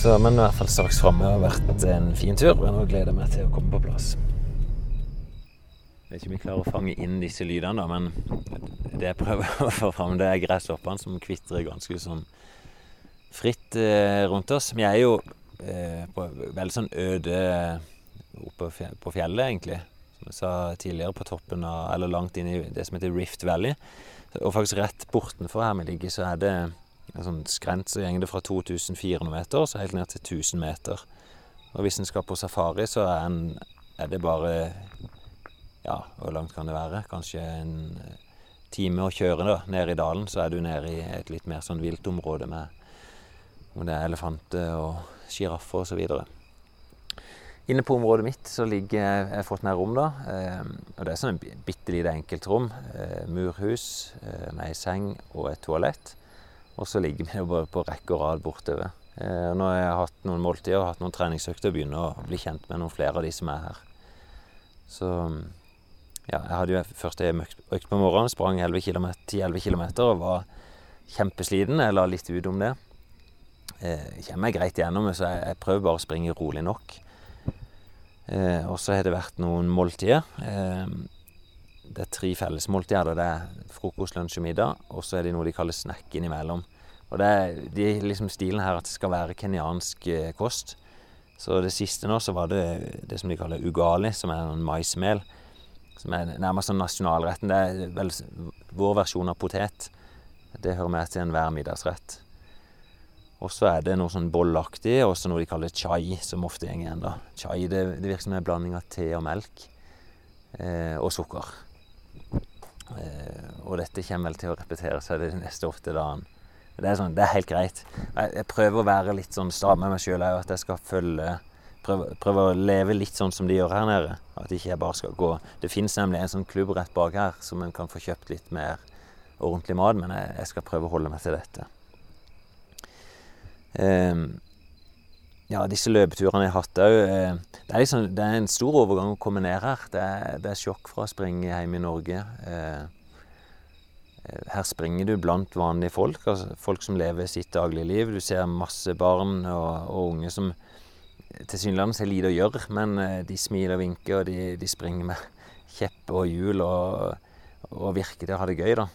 Så, men i hvert fall straks framme har vært en fin tur, og nå gleder jeg meg til å komme på plass. Jeg vet ikke om jeg klarer å fange inn disse lydene, da, men det jeg prøver å få fram, det er gresshoppene som kvitrer ganske sånn fritt eh, rundt oss. Vi er jo eh, på veldig sånn øde oppe på fjellet, egentlig. Som jeg sa tidligere, på toppen av, eller langt inn i det som heter Rift Valley. Og faktisk rett bortenfor her vi ligger, så er det en sånn skrent så går det fra 2400 meter så helt ned til 1000 meter. Og hvis en skal på safari, så er, en, er det bare Ja, hvor langt kan det være? Kanskje en eh, time å kjøre da, ned i dalen, så er du nede i et litt mer sånn viltområde med hvor det er elefanter og sjiraffer osv. Inne på området mitt så ligger jeg har fått meg rom, da. Eh, og det er sånn en bitte lite enkeltrom. Eh, murhus eh, med ei seng og et toalett. Og så ligger vi bare på rekke og rad bortover. Eh, nå har jeg hatt noen måltider og hatt noen treningsøkter og begynner å bli kjent med noen flere av de som er her. Så ja, jeg hadde jo først økt på morgenen, sprang 10-11 km og var kjempesliten. Jeg la litt ut om det. Eh, kommer jeg greit gjennom så jeg, jeg prøver bare å springe rolig nok. Eh, og så har det vært noen måltider. Eh, det er tre fellesmåltider. Det er frokost, lunsj og middag, og så er det noe de kaller snack innimellom. Og det er de, liksom stilen her at det skal være kenyansk eh, kost. Så det siste nå så var det det som de kaller ugali, som er en maismel. Som er nærmest sånn nasjonalretten. Det er vel vår versjon av potet. Det hører med til enhver middagsrett. Og så er det noe sånn bollaktig, og så noe de kaller chai, som ofte går igjen. da. Chai det, det virker som en blanding av te og melk. Eh, og sukker. Eh, og dette kommer vel til å repetere seg de neste åtte dagene. Det er, sånn, det er helt greit. Jeg, jeg prøver å være litt sånn sta med meg sjøl òg, at jeg skal følge prøve, prøve, å leve litt sånn som de gjør her nede. At ikke jeg bare skal gå Det fins nemlig en sånn klubb rett bak her som en kan få kjøpt litt mer ordentlig mat, men jeg, jeg skal prøve å holde meg til dette. Um, ja, disse løpeturene jeg har hatt òg uh, det, liksom, det, er en stor overgang å komme ned her. Det er, det er sjokk fra å springe hjemme i Norge. Uh, her springer du blant vanlige folk, altså folk som lever sitt daglige liv. Du ser masse barn og, og unge som tilsynelatende har lite å gjøre, men eh, de smiler og vinker, og de, de springer med kjepp og hjul og, og, virker til å ha det gøy, da.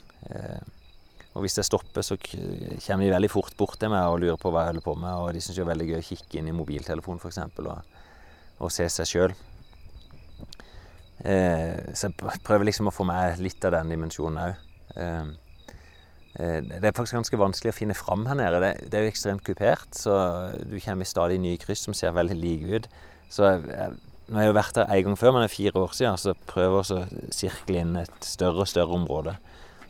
Eh, og hvis det stopper, så kommer de veldig fort bort til meg og lurer på hva jeg holder på med, og de syns det er veldig gøy å kikke inn i mobiltelefonen, f.eks., og, og se seg sjøl. Eh, så jeg prøver liksom å få med litt av den dimensjonen òg. Eh, det er faktisk ganske vanskelig å finne fram her nede. Det, det er jo ekstremt kupert, så du kommer i stadig nye kryss som ser veldig like ut. Så nå har jeg jo vært her en gang før, men det er fire år siden, så prøver jeg å sirkle inn et større og større område.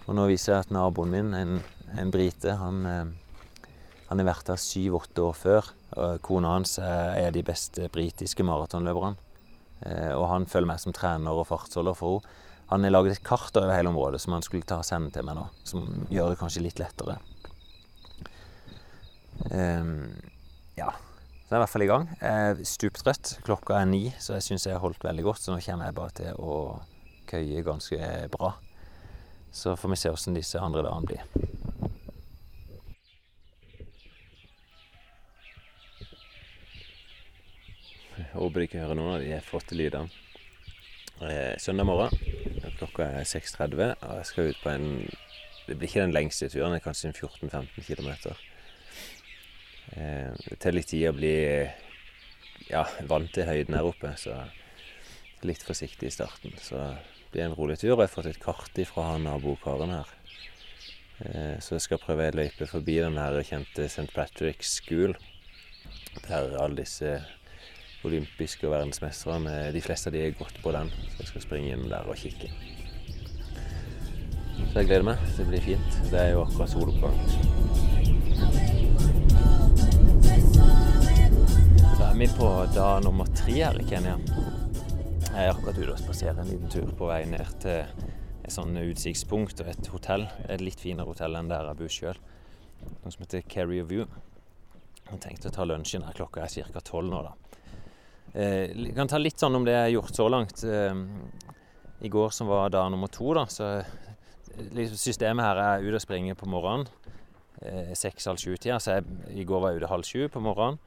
Og nå viser jeg at naboen min, en, en brite, han, eh, han har vært her syv-åtte år før. Kona hans er de beste britiske maratonløperne. Eh, og han følger meg som trener og fartsholder for henne. Han har laget et kart over hele området som han skulle ta og sende til meg nå. Som gjør det kanskje litt lettere. Um, ja. Så jeg er i hvert fall i gang. Jeg er stuptrøtt. Klokka er ni, så jeg syns jeg har holdt veldig godt. Så nå kommer jeg bare til å køye ganske bra. Så får vi se åssen disse andre dagene blir. Jeg håper ikke å hører noen av de flotte lydene. Eh, søndag morgen Klokka er 6.30, og jeg skal ut på en Det blir ikke den lengste turen, det er kanskje 14-15 km. Eh, det tar litt tid å bli ja, vant til høyden her oppe, så litt forsiktig i starten. Så blir en rolig tur. Og jeg har fått et kart fra nabokaren her. Eh, så jeg skal prøve ei løype forbi den her kjente St. Patrick's School. Der alle disse olympiske og verdensmesterne, De fleste av de er gått på den, så jeg skal springe inn der og kikke. Så jeg gleder meg. Det blir fint. Det er jo akkurat soloppgang. Så er vi på dag nummer tre her i Kenya. Jeg er akkurat ute og spaserer en liten tur på vei ned til et sånn utsiktspunkt og et hotell. Et litt finere hotell enn der jeg bor sjøl. Noe som heter Carrier View. Jeg tenkte å ta lunsjen her. Klokka er ca. tolv nå, da. Jeg eh, kan ta litt sånn om det jeg har gjort så langt. Eh, I går som var dag nummer to, da, så liksom systemet her er ute og springer på morgenen. Eh, Seks-halv sju-tida. Så jeg, i går var jeg ute halv sju på morgenen.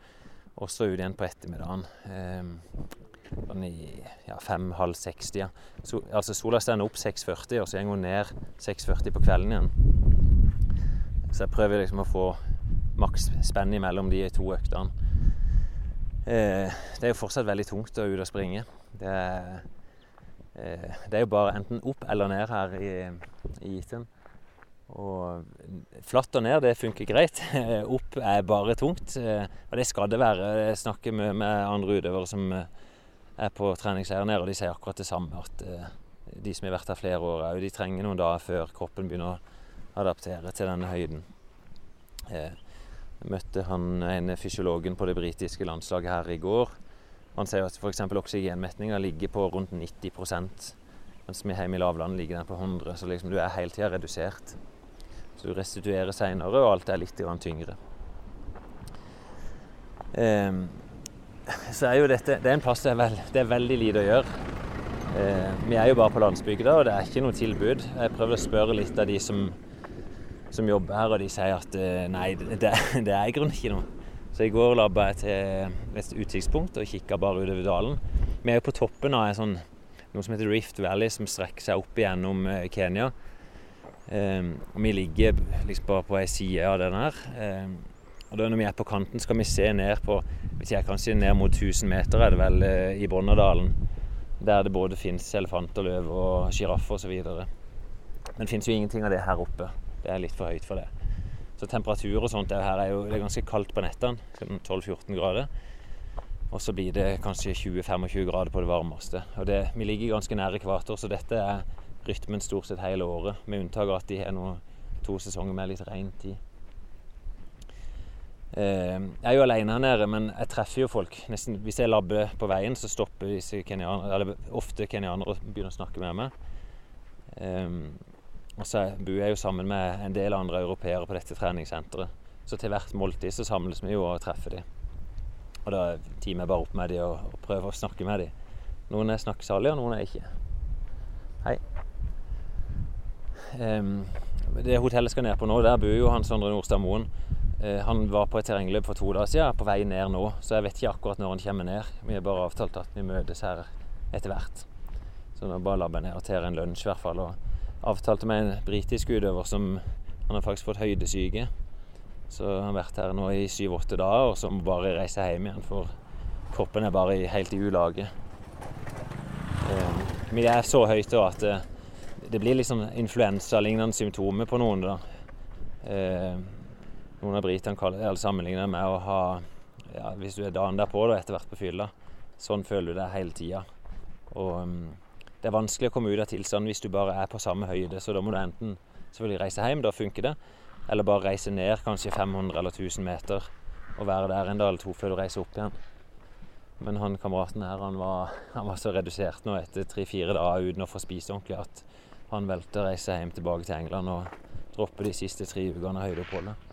Og så ut igjen på ettermiddagen. Sånn i ja, fem-halv seks-tida. So, altså sola står opp 6.40, og så går hun ned 6.40 på kvelden igjen. Så jeg prøver liksom å få maks spenn mellom de to øktene. Eh, det er jo fortsatt veldig tungt å ut og springe. Det er, eh, det er jo bare enten opp eller ned her i, i Iten. Og flatt og ned, det funker greit. opp er bare tungt. Eh, og det skal det være. Jeg snakker med, med andre utøvere som er på treningsleir nede, og de sier akkurat det samme. At de som har vært her flere år de trenger noen dager før kroppen begynner å adaptere til denne høyden. Jeg møtte han ene fysiologen på det britiske landslaget her i går. Han sier at f.eks. oksygenmetninga ligger på rundt 90% mens vi hjemme i lavlandet ligger den på 100 Så liksom du er hele tida redusert. Så du restituerer seinere, og alt er litt tyngre. Um, så er jo dette Det er en plass det er, veld, det er veldig lite å gjøre. Eh, vi er jo bare på landsbygda, og det er ikke noe tilbud. Jeg prøvde å spørre litt av de som som jobber her, og de sier at eh, nei, det, det er i grunnen ikke noe. Så i går labba jeg til et utsiktspunkt og kikka bare utover dalen. Vi er jo på toppen av sånn noe som heter Rift Valley, som strekker seg opp igjennom eh, Kenya. Um, og vi ligger liksom bare på ei side av den her. Um, og da når vi er på kanten, skal vi se ned på jeg kanskje ned mot 1000 meter, er det vel, uh, i Bonnadalen. Der det både fins elefanter, løv og sjiraffer osv. Men det fins jo ingenting av det her oppe. Det er litt for høyt for det. Så temperatur og sånt her er jo det er ganske kaldt på nettene. 12-14 grader. Og så blir det kanskje 20-25 grader på det varmeste. Og det, vi ligger ganske nær ekvator, så dette er rytmen stort sett hele året. Med unntak av at de har nå to sesonger med litt regn tid. Eh, jeg er jo alene her nede, men jeg treffer jo folk. Nesten, hvis jeg labber på veien, så stopper disse kenyanere, eller ofte kenyanere og begynner å snakke med meg. Um, og så bor jeg jo sammen med en del andre europeere på dette treningssenteret. Så til hvert måltid så samles vi jo og treffer de. Og da teamer jeg bare opp med de og, og prøver å snakke med de. Noen er snakkesalige, og noen er ikke. Hei. Um, det hotellet skal ned på nå, der bor jo han Sondre Nordstad Moen. Uh, han var på et terrengløp for to dager siden, på vei ned nå. Så jeg vet ikke akkurat når han kommer ned. Vi har bare avtalt at vi møtes her etter hvert. Så nå bare labber jeg ned tar en lunsj i hvert fall. Og avtalte med en britisk utøver som Han har faktisk fått høydesyke. Så han har vært her nå i syv-åtte dager, og så må bare reise hjem igjen, for kroppen er bare helt i ulage. Eh, vi er så høyt da at eh, det blir liksom influensalignende symptomer på noen. da. Noen av britene sammenligner det med å ha ja, Hvis du er dagen derpå da, etter hvert på fylla, sånn føler du det hele tida. Og um, det er vanskelig å komme ut av tilstanden hvis du bare er på samme høyde, så da må du enten selvfølgelig reise hjem, da funker det. Eller bare reise ned kanskje 500 eller 1000 meter og være der en dag eller to før du reiser opp igjen. Men han kameraten her han var, han var så redusert nå etter tre-fire dager uten å få spise ordentlig at han valgte å reise hjem tilbake til England og droppe de siste tre ukene av høydeoppholdet.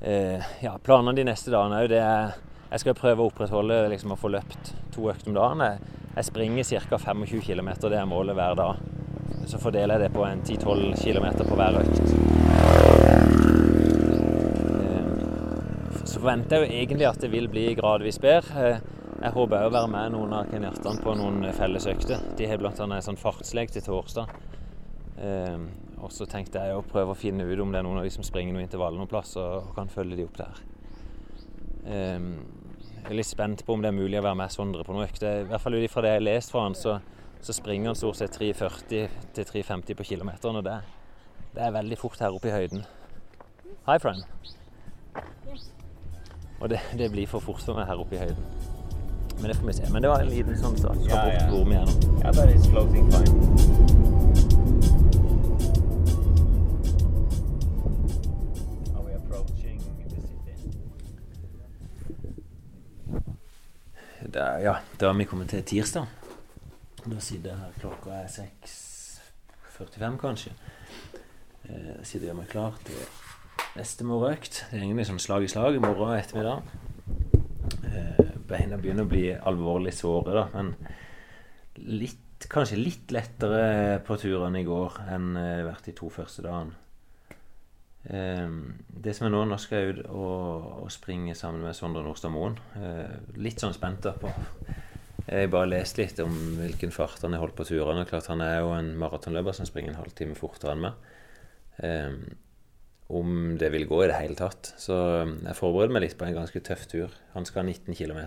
Eh, ja, planene de neste dagene òg, det er Jeg skal prøve å opprettholde liksom, å få løpt to økter om dagen. Jeg, jeg springer ca. 25 km, det er målet hver dag. Så fordeler jeg det på en 10-12 km på hver økt. Eh, så forventer jeg jo egentlig at det vil bli gradvis bedre. Eh, jeg håper å være med noen av kenyattene på noen fellesøkter. De har bl.a. en sånn fartslek til torsdag. Og så tenkte jeg å prøve å finne ut om det er noen av de som springer noen intervaller noen plass, og kan følge de opp der. Jeg er litt spent på om det er mulig å være med Sondre på noen økt. I hvert fall ut ifra det jeg har lest fra han, så så springer han stort sett 3,40 til 3,50 på kilometeren. Og det, det, er veldig fort her oppe i høyden. Hi, friend. Og det, det, blir for fort for meg her oppe i høyden. Men det får vi se. Men det var en liten sånn start. Skal bort hvor vi er nå. That is floating fine. Da, ja, da har vi kommet til tirsdag. Da sitter jeg her klokka er 6.45, kanskje. Eh, sitter jeg meg klar til neste morgenøkt. Det er egentlig sånn slag i slag i morgen og ettermiddag. Eh, beina begynner å bli alvorlig såre, da, men litt, kanskje litt lettere på turene i går enn det har vært de to første dagene. Eh, det som er nå, nå skal jeg ut og, og springe sammen med Sondre Nordstad Moen. Eh, litt sånn spent på jeg bare lest litt om hvilken fart han har holdt på turene. Klart Han er jo en maratonløper som springer en halvtime fortere enn meg. Um, om det vil gå i det hele tatt. Så ehm, jeg forbereder meg litt på en ganske tøff tur. Han skal ha 19 km.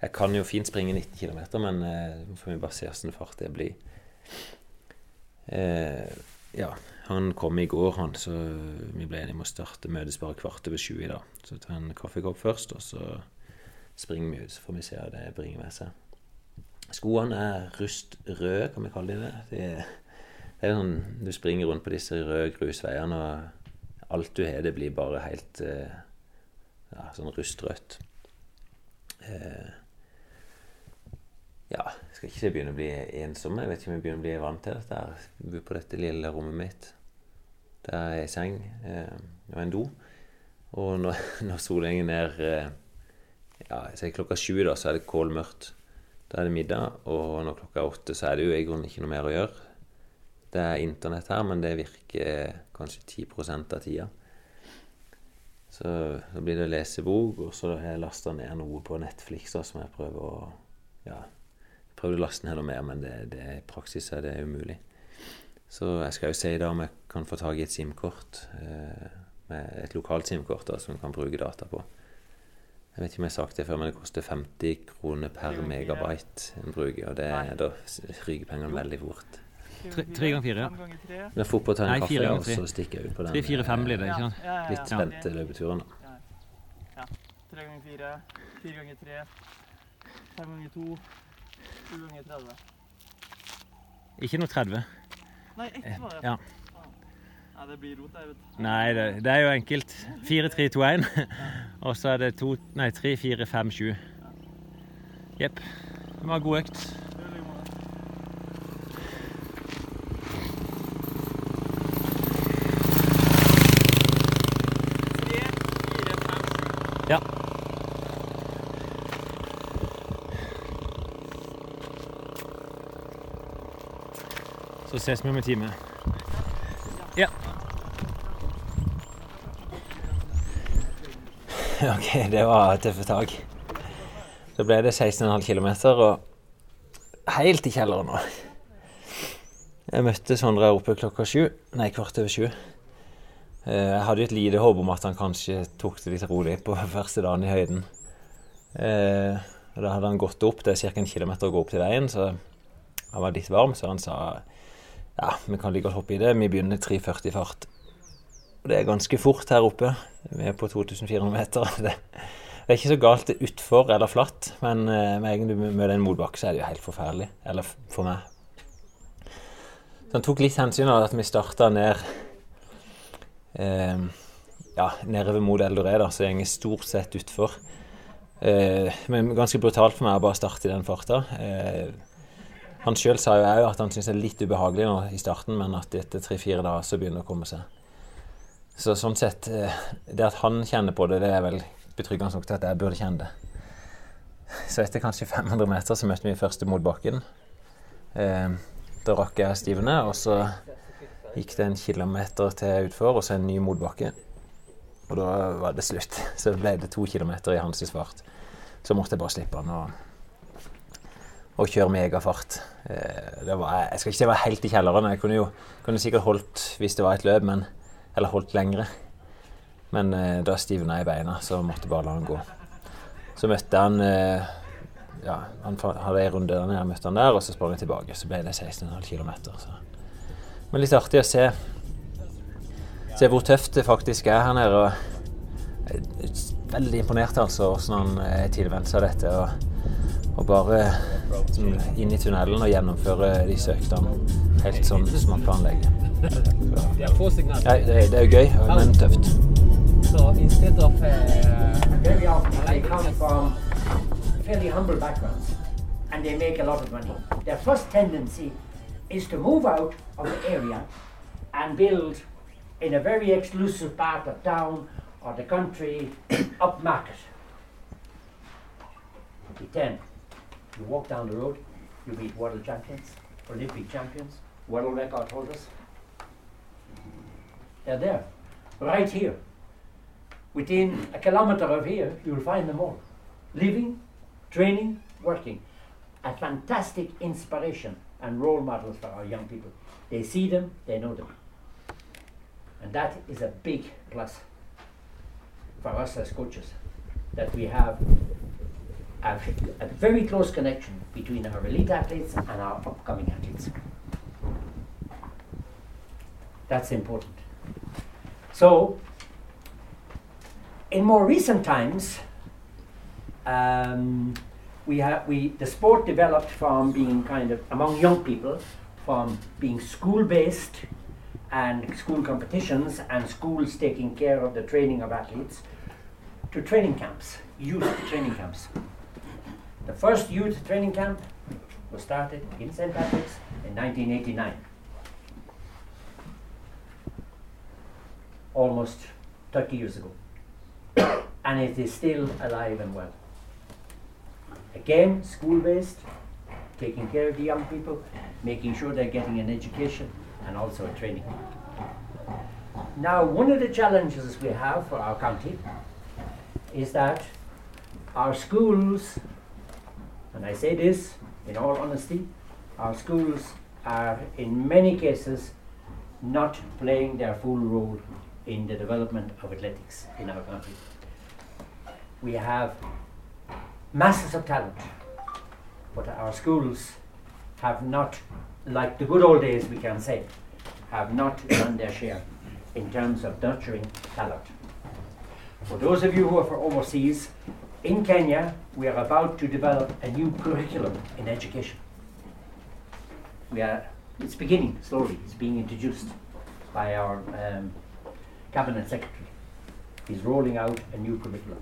Jeg kan jo fint springe 19 km, men uh, får vi bare se hvordan fart det blir. Ja, han kom i går, han, så vi ble enige om å starte møtes bare kvart over sju i dag. Så tar en kaffekopp først, og så springer vi ut. Så får vi se hva det bringer med seg. Skoene er rustrøde, kan vi kalle de det. det er, det er sånn, Du springer rundt på disse røde grusveiene, og alt du har, det blir bare helt eh, ja, sånn rustrødt. Eh, ja, skal ikke begynne å bli ensom. Jeg vet ikke om jeg begynner å bli vant til dette. Jeg Bo på dette lille rommet mitt. Der er ei seng eh, og en do. Og når, når solen går ned ja, jeg klokka sju, da, så er det kålmørkt. Da er det middag, og når klokka er åtte, så er det jo i grunnen ikke noe mer å gjøre. Det er internett her, men det virker kanskje 10% av tida. Så da blir det lesebok, og så har jeg lasta ned noe på Netflix da, som jeg prøver å ja, prøvde å laste ned noe mer, men det, det, i praksis er det umulig. Så jeg skal jo se da om jeg kan få tak i et SIM-kort, eh, med et lokalt SIM-kort som kan bruke data på. Jeg vet ikke om jeg har sagt det før, men det koster 50 kroner per megabyte en bruker. Og det, da ryker pengene veldig fort. Tre tre ganger fire, ja. Men fort på å ta en Nei, kaffe, og så stikker jeg ut på den Tre, fire, fem blir det, ikke sant? Ja, ja, ja. litt spente løpeturen. da. Ja. Tre ganger fire, fire ganger tre, fem ganger to, sju ganger 30. Ikke noe 30. Nei, ett var det. Ja. Nei, det blir rot, der, vet. Nei, det, det er jo enkelt. 4, 3, 2, 1. Og så er det to, nei, 3, 4, 5, 7. Jepp. Det var en god økt. Det er like måte. Tre, fire, fem, sju. Ja. Så ses vi om en time. Ja. Ok, det var tøffe tak. Så ble det 16,5 km, og helt i kjelleren nå. Jeg møtte Sondre oppe klokka sju. Nei, kvart over sju. Eh, Jeg hadde et lite håp om at han kanskje tok det litt rolig på første dagen i høyden. Eh, Da hadde han gått opp, det er ca. en kilometer å gå opp til veien, så han var litt varm, så han sa ja, vi kan like godt hoppe i det. Vi begynner 3,40 fart. Og det er ganske fort her oppe. Vi er på 2400 meter. Det, er ikke så galt utfor eller flatt, men eh, med en gang du møter en motbakke, så er det jo helt forferdelig. Eller for meg. Så han tok litt hensyn av at vi starta ned eh, ja, nedover Mod Eldoré, da, så går stort sett utfor. Eh, men ganske brutalt for meg å bare starte i den farta. Eh, han sjøl sa jo òg at han syns det er litt ubehagelig nå i starten, men at etter tre-fire dager så begynner det å komme seg. Så sånn sett, eh, det at han kjenner på det, det er vel betryggende nok til at jeg burde kjenne det. Så etter kanskje 500 meter så møtte vi første motbakken. Eh, da rakk jeg stivene, og så gikk det en kilometer til utfor, og så en ny motbakke. Og da var det slutt. Så ble det to kilometer i hans fart. Så måtte jeg bare slippe han og, og kjøre megafart. Eh, det var, jeg skal ikke si jeg var helt i kjelleren. Jeg kunne jo kunne sikkert holdt hvis det var et løp, men, eller holdt lengre. Men eh, da stivna jeg i beina, så måtte jeg bare la han gå. Så møtte han eh, ja, Han hadde en runde der møtte han der, og så sprang jeg tilbake. Så ble det 16,5 km. Men litt artig å se, se hvor tøft det faktisk er her nede. Og jeg er veldig imponert, altså, hvordan han er tilvent seg dette. Og, og bare sånn, inn i tunnelen og gjennomføre disse øktene helt sånn som man planlegger. Har få. Nei, det, det er gøy, men tøft. So instead of uh, very often they come from fairly humble backgrounds and they make a lot of money. Their first tendency is to move out of the area and build in a very exclusive part of town or the country upmarket. Be 10. You walk down the road, you meet world champions, Olympic champions, world record holders. They're there, right here. Within a kilometer of here, you'll find them all. Living, training, working. A fantastic inspiration and role models for our young people. They see them, they know them. And that is a big plus for us as coaches, that we have a, a very close connection between our elite athletes and our upcoming athletes. That's important. So, in more recent times, um, we have we the sport developed from being kind of among young people, from being school-based and school competitions and schools taking care of the training of athletes, to training camps, youth training camps. The first youth training camp was started in St. Patrick's in 1989. Almost 30 years ago. and it is still alive and well. Again, school based, taking care of the young people, making sure they're getting an education and also a training. Now, one of the challenges we have for our county is that our schools, and I say this in all honesty, our schools are in many cases not playing their full role in the development of athletics in our country. We have masses of talent, but our schools have not, like the good old days, we can say, have not done their share in terms of nurturing talent. For those of you who are from overseas, in Kenya, we are about to develop a new curriculum in education. We are, it's beginning slowly, it's being introduced by our um, cabinet secretary. He's rolling out a new curriculum.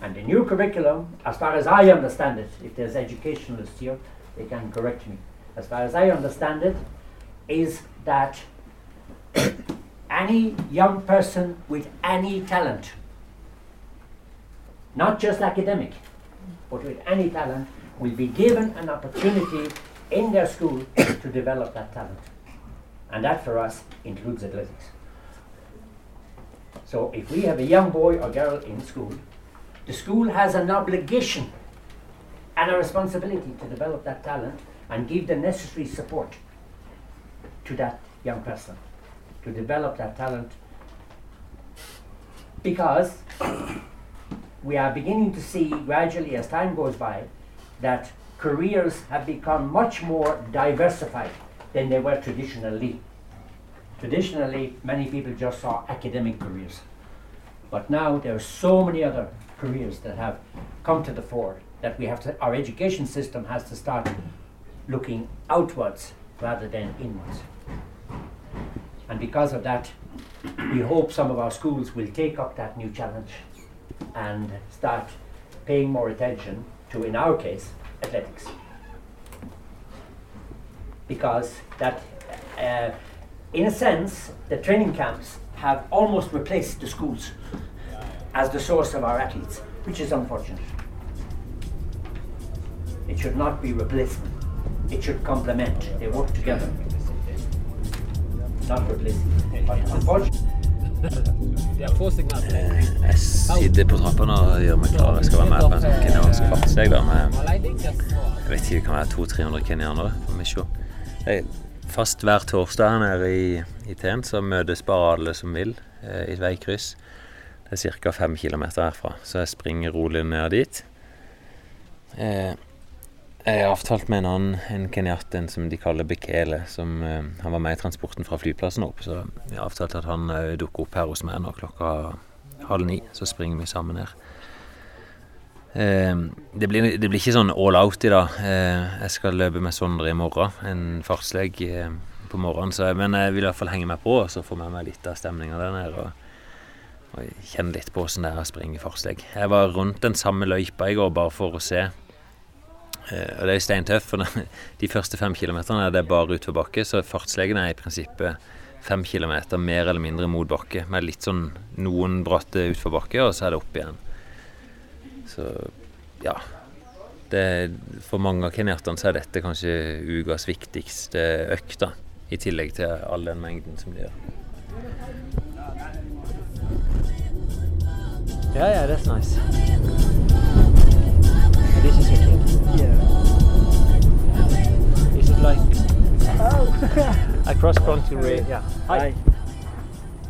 And the new curriculum, as far as I understand it, if there's educationalists here, they can correct me. As far as I understand it, is that any young person with any talent, not just academic, but with any talent, will be given an opportunity in their school to develop that talent. And that for us includes athletics. So if we have a young boy or girl in school, the school has an obligation and a responsibility to develop that talent and give the necessary support to that young person to develop that talent because we are beginning to see gradually as time goes by that careers have become much more diversified than they were traditionally. Traditionally, many people just saw academic careers. But now there are so many other careers that have come to the fore that we have to, our education system has to start looking outwards rather than inwards. And because of that, we hope some of our schools will take up that new challenge and start paying more attention to, in our case, athletics. Because that, uh, in a sense, the training camps have almost replaced the schools as the source of our athletes, which is unfortunate. It should not be replacement. It should complement. They work together. Not replacing. But unfortunately, Signaler. Jeg sitter på trappene og gjør meg klar. Jeg skal være med på en sånn kenyansk fartssteg da, med jeg vet ikke, det kan være 200-300 kenyanere. Er fast hver torsdag her nede i, i Ten så møtes bare alle som vil eh, i et veikryss. Det er ca. fem kilometer herfra, så jeg springer rolig ned dit. Eh, jeg har avtalt med en annen, en kenyatt, en som de kaller Bekele, som uh, han var med i transporten fra flyplassen opp, så jeg har avtalt at han uh, dukker opp her hos meg nå klokka halv ni, så springer vi sammen her. Uh, det, blir, det blir ikke sånn all out i dag. Jeg skal løpe med Sondre i morgen, en fartslegg eh, på morgenen, så, men jeg vil i hvert fall henge meg på så få med meg litt av stemninga der nede. Og, og kjenne litt på åssen det er å springe fartslegg. Jeg var rundt den samme løypa i går bare for å se. Eh, og det er steintøft, for de første fem kilometerne er det bare utforbakke, så fartslegen er i prinsippet fem kilometer mer eller mindre mot bakke, med litt sånn noen bratte utforbakker, og så er det opp igjen. Så ja. Det, for mange av kenyatene er dette kanskje ukas viktigste økt, da. I tillegg til all den mengden som de gjør. Ja, ja, that's nice. This is your kid. Cross country race? Yeah. Hi.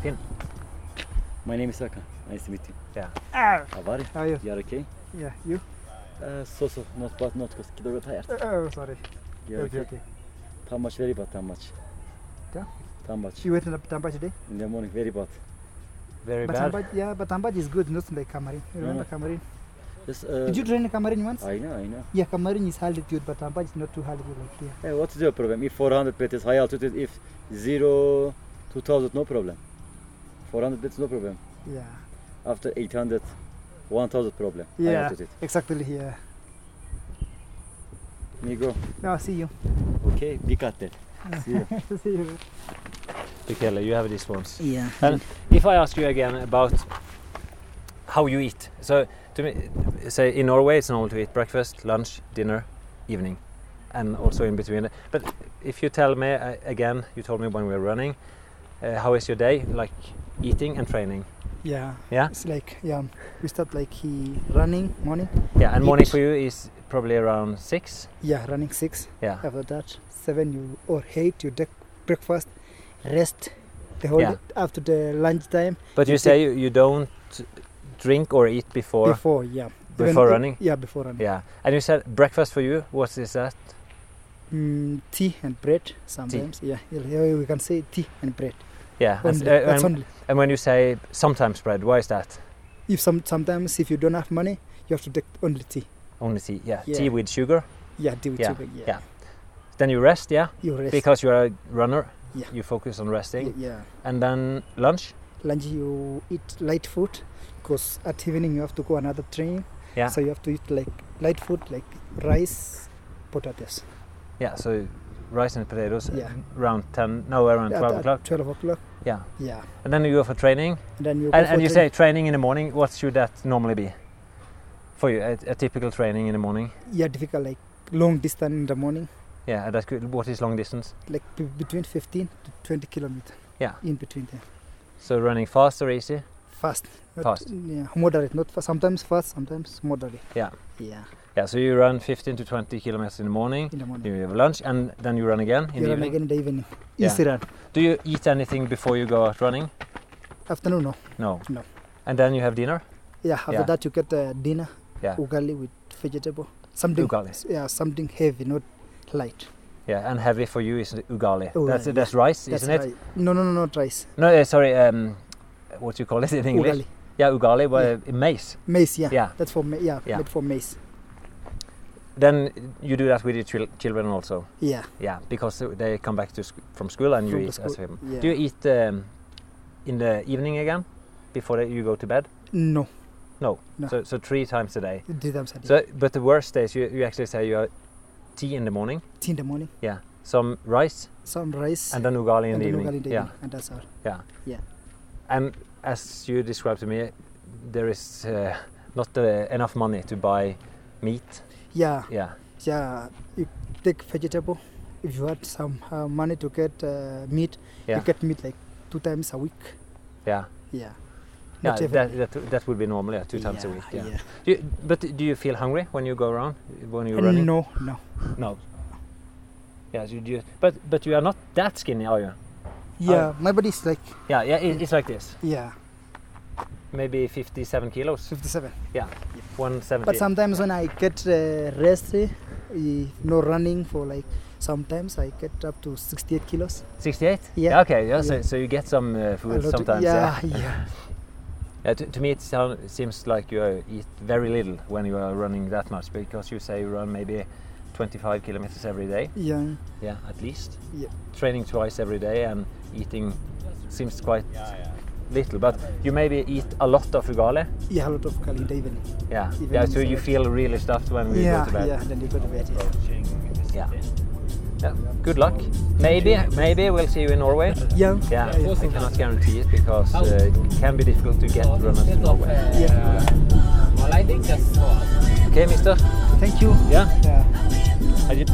Finn. My name is Raka. Nice to meet you. Yeah. How are you? How are you? You are okay? Yeah, you? Uh, so so, not bad, not good. Kid over tired. Oh, sorry. You are Okay, okay? okay. How much? Very bad. How much? Yeah. How much? You went to Tamba today? In the morning, very bad. Very But bad. Tamba, yeah, but Tamba is good, not like Kamarin. Remember no. Kamarin? Yes, uh, Did you train in Kamarin once? I know, I know. Yeah, Kamarin is altitude, but Tamba is not too altitude like here. Hey, what is your problem? If 400 meters high altitude, if zero 2000, no problem. 400 meters, no problem. Yeah. After 800, 1000 problem. High Yeah, altitude. exactly here. Me go. Now see you. Okay, be cut then. See you. see you. Bekele, you have these ones. Yeah. And if I ask you again about how you eat, so to me, say in Norway it's normal to eat breakfast, lunch, dinner, evening, and also in between. But if you tell me uh, again, you told me when we were running, uh, how is your day? Like eating and training. Yeah. Yeah? It's like yeah, we start like he running morning. Yeah, and morning for you is probably around six. Yeah, running six. Yeah. After that, seven you or eight you take breakfast, rest the whole Yeah. day after the lunchtime. But you You say you, you don't drink or eat before. before yeah. before running? Yeah, before running. Yeah. And you said breakfast for you. What is that? Mm, tea and bread sometimes. Yeah, yeah, yeah, we can say tea and bread. Yeah. And, uh, that's and, only. and when you say sometimes bread, why is that? If some sometimes if you don't have money, you have to take only tea. Only tea. Yeah. Yeah. Tea with sugar. Yeah, tea with Yeah, sugar. Yeah. yeah. Then you rest. Yeah. You rest. Because you are a runner. Yeah. You focus on resting. yeah. And then lunch. Lunch you eat light food because at evening you have to go another train. Yeah. So you have to eat like light food like rice, potatoes. Yeah. So rice and potatoes. Uh, yeah. Around ten. No, around At- twelve o'clock. Twelve o'clock. Yeah. Yeah. And then you go for training. And then you. go And, and you say training in the morning. What should that normally be? For you, a, a typical training in the morning. yeah difficult like long distance in the morning Yeah, that's good. What is long distance? like b- between 15 to 20 kilometer. Yeah. In between there. So running fast or easy? Fast. Fast. Yeah, moderate. Not fast. Sometimes fast. Sometimes moderate. Yeah. Yeah. Yeah. So you run 15 to 20 kilometers in the morning. In the morning. You have lunch, and then you run again in you the run evening. again in the evening. Yeah. Easy run. Do you eat anything before you go out running? Afternoon, no. No. No. And then you have dinner. Yeah. After Yeah. that, you get uh, dinner. Yeah. Ugali with vegetable. Something. Ugali. Yeah. Something heavy, not light. Yeah, and heavy for you is ugali. Ugali, that's that's rice, That's isn't it? right. No, no, no, not rice. No, uh, sorry. Um, what do you call it in English? Ugali. Yeah, ugali, but uh, maize. Maize. Yeah. Yeah. That's for ma- yeah, Yeah. made for maize. Then you do that with your chil- children also. Yeah. Yeah, because they come back to sc- from school and you From the eat as school, them. yeah. Do you eat um, in the evening again before you go to bed? No. No. No. So, so three times a day. Three times a day. So, but the worst days you, you actually say you have tea in the morning. Tea in the morning. Yeah. Some rice Some rice. and then ugali in and the then evening. ugali in the yeah. evening, And that's all. Yeah. Yeah. And as you described to me, there is uh, not uh, enough money to buy meat. Yeah. Yeah. Yeah. You take vegetable. If you had some uh, money to get uh, meat, Yeah. you get meat like two times a week. Yeah. Yeah. Yeah, Not every that, that, that would be normal, yeah, two times a week. Yeah. yeah. Do you, but do you feel hungry when you go around when you're running? No, no. No. Yeah, you do. But but you are not that skinny, are you? Yeah, my body is like Yeah, yeah. It, it's like this. yeah, Maybe 57 kilos. 57. Yeah, 170. But sometimes when I get uh, rest, uh, no running for like sometimes I get up to 68 kilos. 68. Yeah. okay. Yeah. So, Yeah. so you get some uh, food sometimes. Yeah, Yeah. yeah. Yeah, to, to me, it sound, seems like you uh, eat very little when you are running that much because you say you run maybe 25 kilometers every day. Yeah. Yeah, at least. Yeah. Training twice every day and eating seems quite little. But you maybe eat a lot of ugali. Yeah, a lot of kali in the evening. Yeah. Even Yeah. So you feel really stuffed when we yeah, go to bed. yeah. And then you go to bed. Yeah. Yeah. Yeah. Good luck. Maybe maybe we'll see you in Norway. Yeah. Yeah. I cannot guarantee it because uh, it can be difficult to get runners to Norway. Yeah. Well, I think that's all. Okay, Mister. Thank you. Yeah. Yeah. I did.